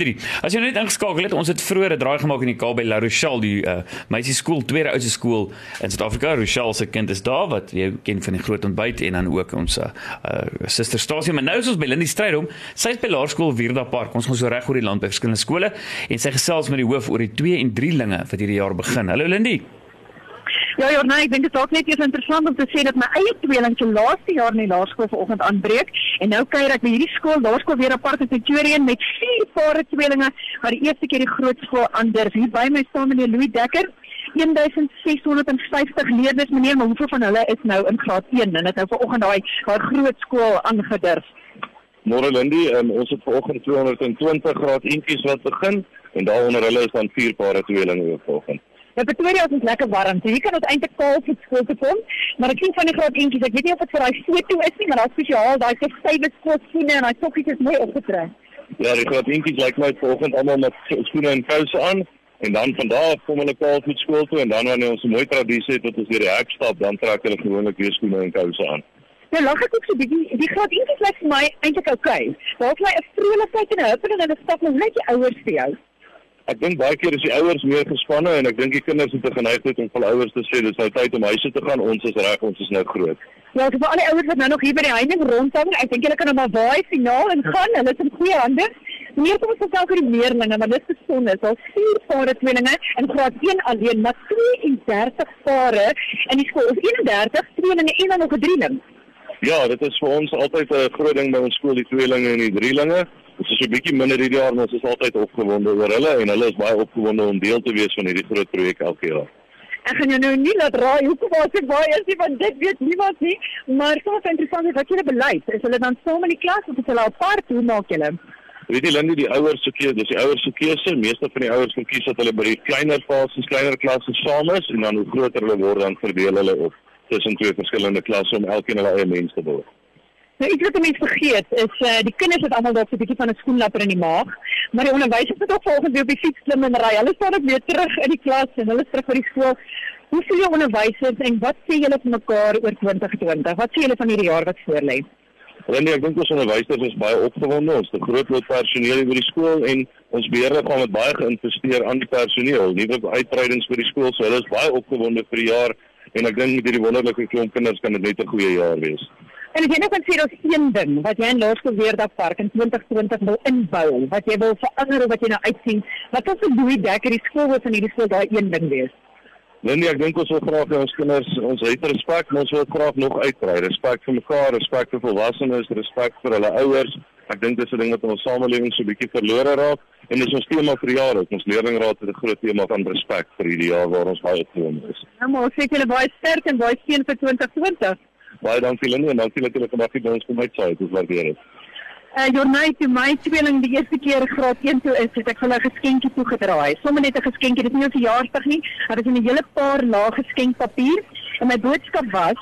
3. As jy net ingeskakel het, ons het vroeër 'n draai gemaak in die Kaap by La Rochelle, die uh, meisie skool, tweede oudste skool in Suid-Afrika. Rochelle se kind is daar wat jy ken van die groot ontbyt en dan ook ons uh, uh, suster Stasie, maar nou is ons by Lindie Strydom. Sy is by Laerskool Wierda Park. Ons gaan so reg oor die land by verskillende skole en sy gesels met die hoof oor die 2 en 3 linge wat hierdie jaar begin. Hallo Lindie. Ja, ja, nee, ek dink dit is ook net eers interessant om te sê dat my eie tweelingkie laaste jaar in die laerskool vanoggend aanbreek en nou kuier ek by hierdie skool, laerskool weer apart in Pretoria met vier pare tweelinge wat die eerste keer die groot skool aandurf. Hier by my staan meneer Louis Dekker. 1650 leerders meneer, maar hoeveel van hulle is nou in graad 1 en dit nou vanoggend daai daai groot skool aangedurf? Môre Lindy, um, ons het vanoggend 220 graad eentjies wat begin en daaronder hulle is dan vier pare tweelinge vanoggend. Ja, Pretoria is lekker warm. So hier kan ons eintlik kaal vir skool toe kom. Maar ek sien van die groot kindjies, ek weet nie of dit vir daai foto is nie, maar daar's spesiaal daai stywe skoolskoene en daai sokkies is mooi opgetrek. Ja, die groot kindjies lyk my vanoggend almal met skoene en kouse aan en dan van daar af kom hulle kaal vir skool toe en dan wanneer ons 'n mooi tradisie het dat ons deur die hek stap, dan trek hulle gewoonlik weer skoene en kouse aan. Ja, lag ek ook so bietjie. Die groot kindjies lyk vir my eintlik oukei. Okay. Daar's my 'n vrolikheid en 'n huppel en hulle stap nog net die ouers vir jou ek dink baie keer is die ouers meer gespanne en ek dink die kinders het 'n geneigtheid om vir ouers te sê dis nou tyd om huis toe te gaan. Ons is reg, ons is nou groot. Ja, vir al die ouers wat nou nog hier by die heining rondhang, ek dink julle kan nou maar waai finaal en gaan. Hulle is in goeie hande. Meer kom ons vertel oor die leerlinge, maar dit is besonder. Daar's vier pare tweelinge in graad 1 alleen, maar 32 pare in die skool. Is 31 tweelinge en dan nog 'n drieling. Ja, dit is vir ons altyd 'n groot ding by ons skool, die tweelinge en die drielinge. Ons is 'n bietjie minder hierdie jaar, maar ons is altyd opgewonde oor hulle en hulle is baie opgewonde om deel te wees van hierdie groot projek elke jaar. Ek gaan jou nou nie laat raai hoekom was ek baie is nie want dit weet niemand nie, maar soms interessant is wat julle beleid. Is hulle dan saam in die klas of is hulle apart? Hoe maak julle? Weet jy Lindy, die ouers se keuse, dis die ouers se keuse. Meeste van die ouers kan kies dat hulle by die kleiner fases, kleiner klasse saam is en dan hoe groter hulle word dan verdeel hulle op tussen twee verskillende klasse om elkeen hulle eie mens te word. Nou iets wat mense vergeet is uh, die kinders het almal dalk so 'n bietjie van 'n skoenlapper in die maag, maar die onderwysers het ook volgens weer op die fiets klim en ry. Hulle staan ook weer terug in die klas en hulle is terug by die skool. Hoe sien julle onderwysers en wat sê julle vir mekaar oor 2020? Wat sê julle van hierdie jaar wat voorlê? Renie, ek dink ons onderwysers is baie opgewonde. Ons het 'n groot lot personeel by die skool en ons beheerder gaan met baie geïnvesteer aan die personeel, nuwe uitbreidings vir die skool. So hulle is baie opgewonde vir die jaar en ek dink met hierdie wonderlike klomp kinders kan dit net 'n goeie jaar wees. En jy nou kan sê daar's een ding wat jy in Laerskool Weerdag Park in 2020 wil inbou, wat jy wil verander of wat jy nou uitsien, wat ons vir Louis Dekker die skool wil van hierdie skool daai een ding wees. Nee nee, ek dink ons wil graag hê ons kinders ons het respek, maar ons wil graag nog uitbrei. Respek vir mekaar, respek vir volwassenes, respek vir hulle ouers. Ek dink dis 'n ding wat in ons samelewing so bietjie verlore raak en dis ons tema vir jare. Ons leerlingraad het 'n groot tema van respek vir hierdie jaar waar ons baie opgewonde is. Nou maar sê julle baie sterk en baie seën vir 2020. Baie dankie Linde en dankie dat julle vandag hier by ons kom uitsaai. Dit is waardeer dit. Uh Jornay toe my tweeling die eerste keer graad 1 toe is, het ek vir 'n geskenkie toegedraai. Sommige net 'n geskenkie, dit is nie 'n verjaarsdag nie, maar dit is 'n hele paar lae geskenkpapier en my boodskap was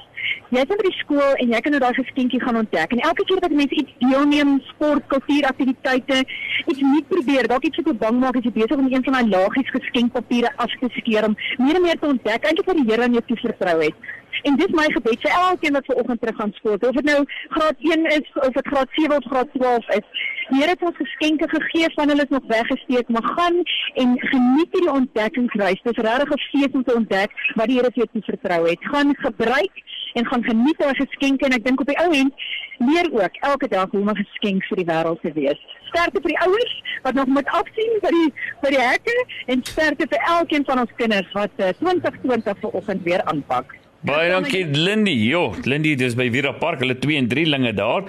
Jy het by die skool en jy kan nou daai geskenkie gaan ontdek. En elke keer wat mense iets deelneem, sport, kultuuraktiwiteite, iets nuut probeer, dalk iets wat bang maak as jy besig om een van daai laagies geskenkpapiere af te skeer om meer en meer te ontdek eintlik wat die Here aan jou toevertrou het. En dis my gebed vir elkeen wat vanoggend terug gaan skool, of dit nou graad 1 is of dit graad 7 of graad 12 is. Here het ons geskenke gegee van hulle is nog weggesteek, maar gaan en geniet hierdie ontdekkingsreis. Dit is regtig 'n fees om te ontdek wat die Here vir jou vertrou het. Gaan gebruik en gaan geniet daai geskenke en ek dink op die ou end leer ook elke dag hoe om 'n geskenk vir die wêreld te wees. Sterkte vir die ouers wat nog moet afsien vir die vir die hekke en sterkte vir elkeen van ons kinders wat uh, 2020 vanoggend weer aanpak. Baie dankie Lindy. Jo, Lindy dis by Vira Park. Hulle 2 en 3 linge daar.